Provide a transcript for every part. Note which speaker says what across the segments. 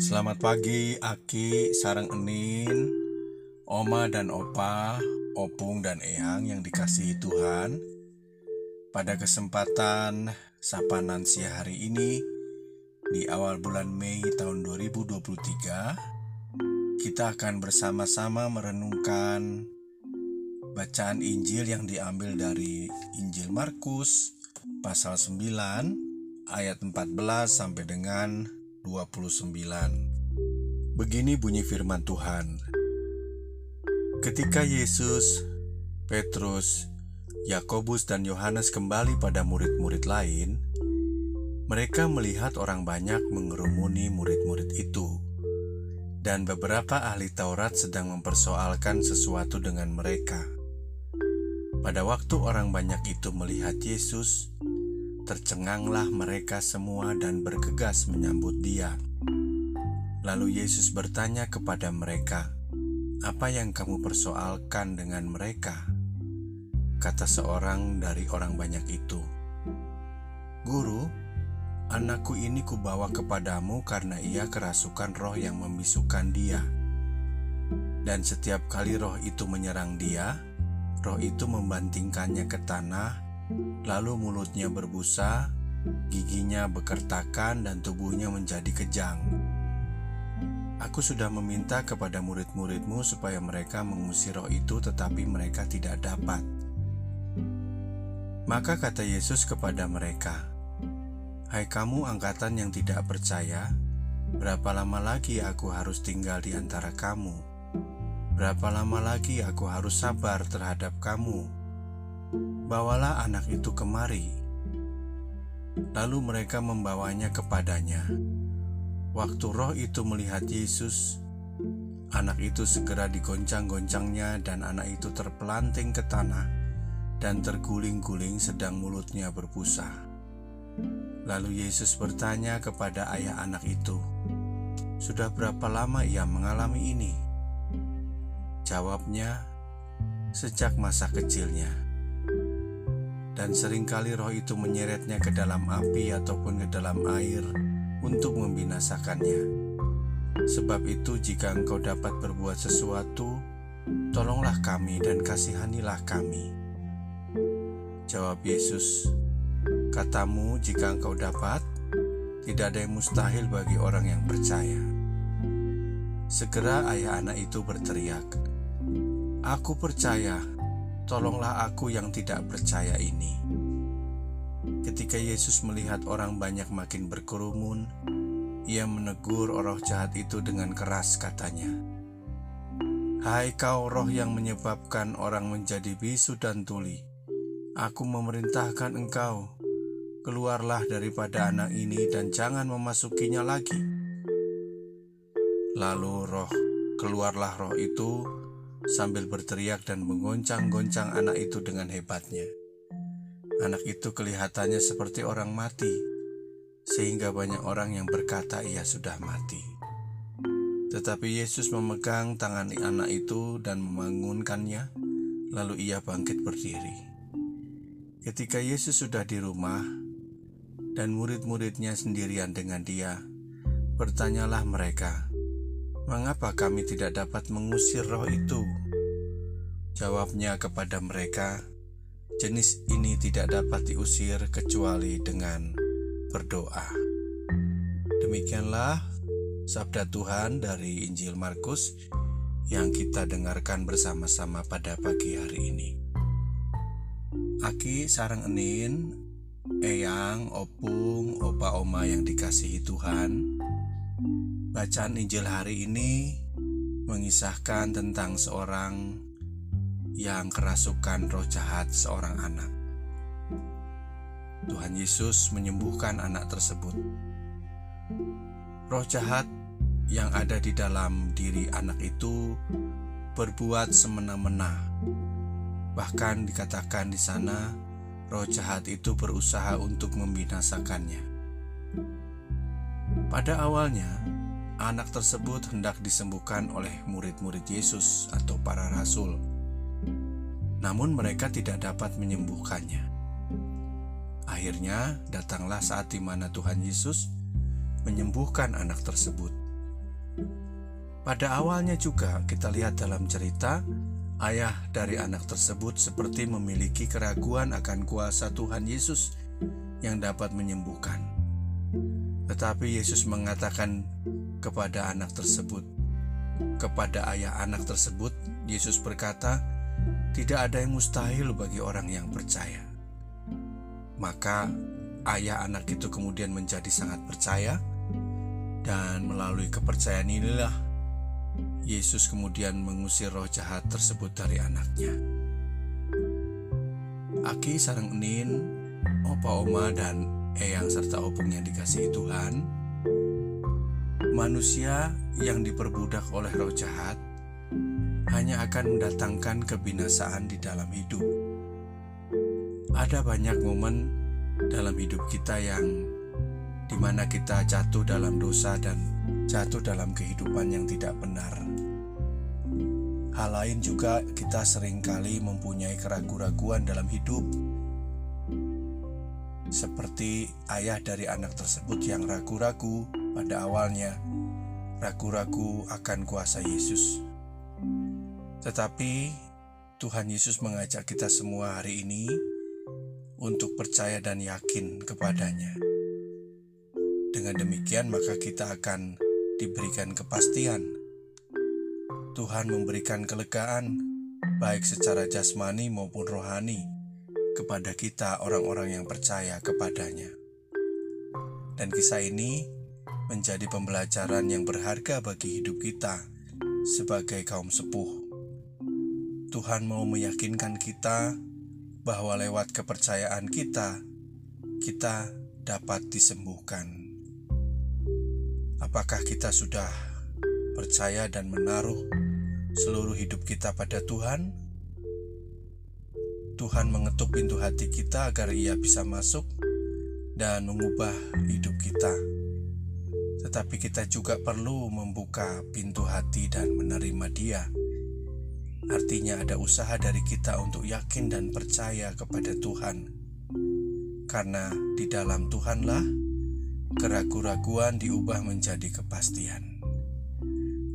Speaker 1: Selamat pagi Aki, Sarang Enin, Oma dan Opa, Opung dan Eyang yang dikasihi Tuhan. Pada kesempatan Sapa Nansia hari ini, di awal bulan Mei tahun 2023, kita akan bersama-sama merenungkan bacaan Injil yang diambil dari Injil Markus pasal 9 ayat 14 sampai dengan 29. Begini bunyi firman Tuhan. Ketika Yesus, Petrus, Yakobus dan Yohanes kembali pada murid-murid lain, mereka melihat orang banyak mengerumuni murid-murid itu. Dan beberapa ahli Taurat sedang mempersoalkan sesuatu dengan mereka. Pada waktu orang banyak itu melihat Yesus, Tercenganglah mereka semua dan bergegas menyambut Dia. Lalu Yesus bertanya kepada mereka, "Apa yang kamu persoalkan dengan mereka?" Kata seorang dari orang banyak itu, "Guru, anakku ini kubawa kepadamu karena ia kerasukan roh yang membisukan dia. Dan setiap kali roh itu menyerang dia, roh itu membantingkannya ke tanah." Lalu mulutnya berbusa, giginya bekertakan, dan tubuhnya menjadi kejang. Aku sudah meminta kepada murid-muridmu supaya mereka mengusir roh itu, tetapi mereka tidak dapat. Maka kata Yesus kepada mereka, "Hai kamu angkatan yang tidak percaya, berapa lama lagi aku harus tinggal di antara kamu? Berapa lama lagi aku harus sabar terhadap kamu?" Bawalah anak itu kemari. Lalu mereka membawanya kepadanya. Waktu roh itu melihat Yesus, anak itu segera digoncang-goncangnya dan anak itu terpelanting ke tanah dan terguling-guling sedang mulutnya berbusa. Lalu Yesus bertanya kepada ayah anak itu, "Sudah berapa lama ia mengalami ini?" Jawabnya, "Sejak masa kecilnya." Dan sering kali roh itu menyeretnya ke dalam api ataupun ke dalam air untuk membinasakannya. Sebab itu, jika engkau dapat berbuat sesuatu, tolonglah kami dan kasihanilah kami. Jawab Yesus, "Katamu, jika engkau dapat, tidak ada yang mustahil bagi orang yang percaya." Segera ayah anak itu berteriak, "Aku percaya." Tolonglah aku yang tidak percaya ini. Ketika Yesus melihat orang banyak makin berkerumun, ia menegur roh jahat itu dengan keras katanya, Hai kau roh yang menyebabkan orang menjadi bisu dan tuli, aku memerintahkan engkau, keluarlah daripada anak ini dan jangan memasukinya lagi. Lalu roh, keluarlah roh itu sambil berteriak dan menggoncang-goncang anak itu dengan hebatnya. Anak itu kelihatannya seperti orang mati, sehingga banyak orang yang berkata ia sudah mati. Tetapi Yesus memegang tangan anak itu dan membangunkannya, lalu ia bangkit berdiri. Ketika Yesus sudah di rumah dan murid-muridnya sendirian dengan dia, bertanyalah mereka, Mengapa kami tidak dapat mengusir roh itu? Jawabnya kepada mereka, jenis ini tidak dapat diusir kecuali dengan berdoa. Demikianlah sabda Tuhan dari Injil Markus yang kita dengarkan bersama-sama pada pagi hari ini. Aki sarang enin, eyang, opung, opa oma yang dikasihi Tuhan, Bacaan Injil hari ini mengisahkan tentang seorang yang kerasukan roh jahat seorang anak. Tuhan Yesus menyembuhkan anak tersebut. Roh jahat yang ada di dalam diri anak itu berbuat semena-mena. Bahkan dikatakan di sana, roh jahat itu berusaha untuk membinasakannya. Pada awalnya, anak tersebut hendak disembuhkan oleh murid-murid Yesus atau para rasul. Namun mereka tidak dapat menyembuhkannya. Akhirnya datanglah saat di mana Tuhan Yesus menyembuhkan anak tersebut. Pada awalnya juga kita lihat dalam cerita, ayah dari anak tersebut seperti memiliki keraguan akan kuasa Tuhan Yesus yang dapat menyembuhkan. Tetapi Yesus mengatakan kepada anak tersebut, kepada ayah anak tersebut, Yesus berkata, "Tidak ada yang mustahil bagi orang yang percaya." Maka ayah anak itu kemudian menjadi sangat percaya, dan melalui kepercayaan inilah Yesus kemudian mengusir roh jahat tersebut dari anaknya. Aki sarang enin, opa oma dan eyang serta opung yang dikasihi Tuhan, manusia yang diperbudak oleh roh jahat hanya akan mendatangkan kebinasaan di dalam hidup. Ada banyak momen dalam hidup kita yang di mana kita jatuh dalam dosa dan jatuh dalam kehidupan yang tidak benar. Hal lain juga kita sering kali mempunyai keraguan-raguan dalam hidup. Seperti ayah dari anak tersebut yang ragu-ragu pada awalnya, ragu-ragu akan kuasa Yesus. Tetapi Tuhan Yesus mengajak kita semua hari ini untuk percaya dan yakin kepadanya. Dengan demikian, maka kita akan diberikan kepastian. Tuhan memberikan kelegaan, baik secara jasmani maupun rohani, kepada kita, orang-orang yang percaya kepadanya. Dan kisah ini menjadi pembelajaran yang berharga bagi hidup kita sebagai kaum sepuh. Tuhan mau meyakinkan kita bahwa lewat kepercayaan kita, kita dapat disembuhkan. Apakah kita sudah percaya dan menaruh seluruh hidup kita pada Tuhan? Tuhan mengetuk pintu hati kita agar Ia bisa masuk dan mengubah hidup kita. Tetapi kita juga perlu membuka pintu hati dan menerima Dia. Artinya, ada usaha dari kita untuk yakin dan percaya kepada Tuhan, karena di dalam Tuhanlah Keraguan-raguan diubah menjadi kepastian.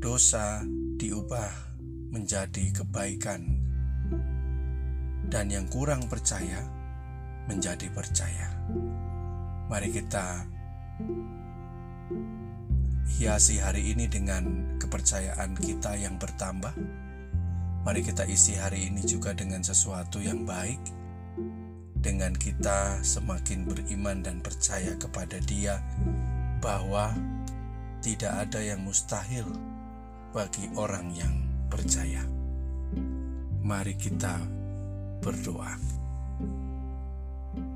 Speaker 1: Dosa diubah menjadi kebaikan. Dan yang kurang percaya menjadi percaya. Mari kita hiasi hari ini dengan kepercayaan kita yang bertambah. Mari kita isi hari ini juga dengan sesuatu yang baik dengan kita semakin beriman dan percaya kepada Dia bahwa tidak ada yang mustahil bagi orang yang percaya. Mari kita berdoa.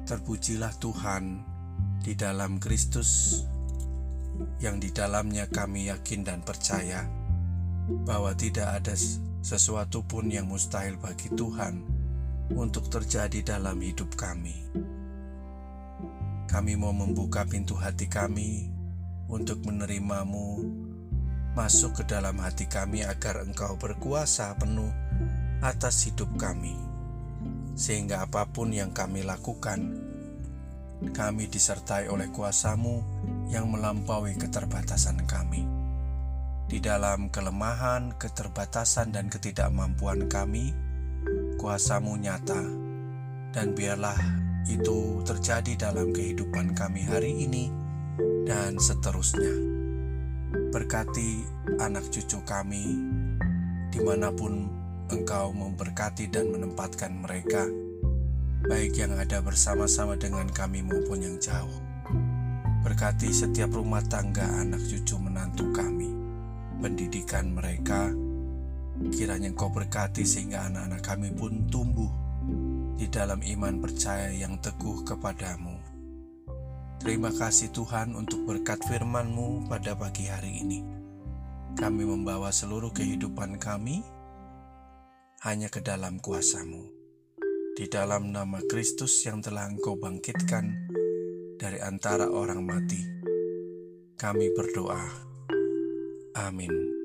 Speaker 1: Terpujilah Tuhan di dalam Kristus, yang di dalamnya kami yakin dan percaya bahwa tidak ada sesuatu pun yang mustahil bagi Tuhan untuk terjadi dalam hidup kami. Kami mau membuka pintu hati kami untuk menerimamu masuk ke dalam hati kami agar engkau berkuasa penuh atas hidup kami. Sehingga apa pun yang kami lakukan, kami disertai oleh kuasamu yang melampaui keterbatasan kami. Di dalam kelemahan, keterbatasan, dan ketidakmampuan kami, kuasamu nyata, dan biarlah itu terjadi dalam kehidupan kami hari ini dan seterusnya. Berkati anak cucu kami di mana pun engkau memberkati dan menempatkan mereka, baik yang ada bersama-sama dengan kami maupun yang jauh. Berkati setiap rumah tangga anak cucu menantu kami, pendidikan mereka, Kiranya Engkau berkati sehingga anak-anak kami pun tumbuh di dalam iman percaya yang teguh kepadamu. Terima kasih Tuhan untuk berkat firman-Mu pada pagi hari ini. Kami membawa seluruh kehidupan kami hanya ke dalam kuasa-Mu. Di dalam nama Kristus yang telah Engkau bangkitkan dari antara orang mati, kami berdoa. Amin.